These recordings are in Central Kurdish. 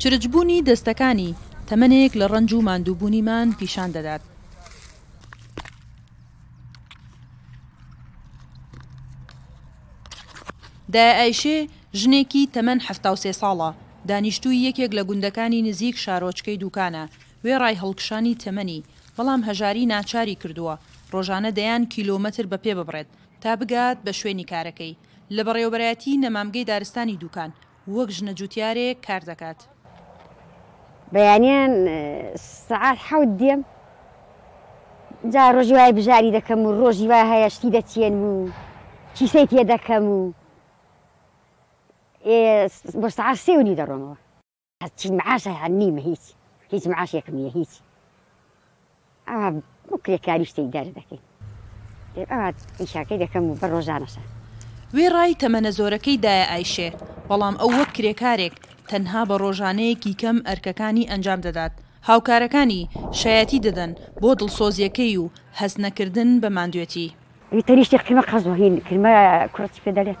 چرچبوونی دەستەکانی تەمەنێک لە ڕەنج و ماندووبوونیمان پیشان دەدات. دایە ئایشێ ژنێکی تەمەن حەفتا و سێ ساڵە، دانیشتووی یەکێک لە گوندەکانی نزیک شارۆچکەی دووکانە، وێڕای هەڵکشانی تەمەنی، بەڵام هەژاری ناچاری کردووە ڕۆژانە دەیان کیلۆمەتر بە پێ ببڕێت تا بگات بە شوێنی کارەکەی، لە بەڕێوەبەرایەتیی نەمامگەی دارستانی دووکان، وەک ژنە جووتیارێک کار دەکات. بەیانیان سەعات حەوت دێم، جا ڕۆژی وایە بژاری دەکەم و ڕۆژی وا هەیە شتی دەچێنم و کیسەی پێ دەکەم و بۆ سەعات سێ و نیو دەڕۆمەوە. هەرچی معاش هەیە نیمە هیچ هیچ معاشێکم نییە هیچ ئەوا بۆ کرێکاری شتێک دارە دەکەین ئەوا ئیشاکەی دەکەم و بە ڕۆژانەشە وێڕای تەمەنە زۆرەکەی دایە ئایشێ، بەڵام ئەو وەک کرێکارێک تەنها بە ڕۆژانەیەکی کەم ئەرکەکانی ئەنجام دەدات، هاوکارەکانی شایەتی دەدەن بۆ دڵسۆزییەکەی و هەست نەکردن بە ماندوێتی. ئەوی تەنیشتی قیمە قەزوە هین کرمە کوڕە چی پێ دەلێت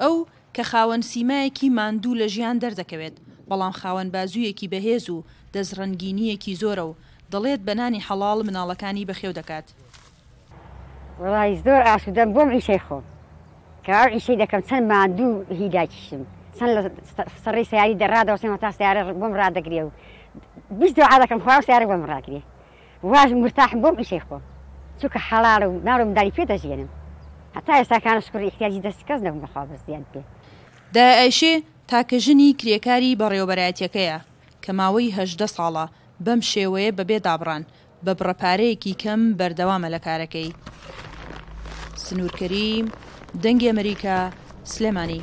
ئەو کە خاوەن سیمایەکی ماندوو لە ژیان دەردەکەوێت، بەڵام خاوەن بازوویەکی بەهێز و دەست ڕەنگینییەکی زۆرە و دەڵێت بە نانی حەڵاڵ مناڵەکانی بەخێو دەکات. وەڵایی زۆر ئاسوودەم بۆم ئیشەی خۆم کە ئەو ئیشەی دەکەم چەند ماندوو هی داکیشتم چەند لە سەڕی سەیاری دەڕادەوەشێمەوە تا سەیارە بۆم ڕادەگرێ و بیست دوعا دەکەم خوا ئەو سەیارە بۆم ڕاگرێ واش مورتاحم بۆم ئیشەی خۆم چونکە حەڵاڵە و ناڵ و منداڵی پێ دەژیێنم هەتا ئێستا کانە شکوڕی ئیحتیاجی دەست کەس نەبووم بەخوا بەزیان پێ. دایە ئایشێ تاکە ژنی کرێکاری بەڕێوەبەرایەتیەکەیە کە ماوەی هەژدە ساڵە بەم شێوەیە بەبێ دابڕان بە بڕە پارەیەکی کەم بەردەوامە لە کارەکەی. سنور کریم دەنگی ئەمریکا سلێمانی.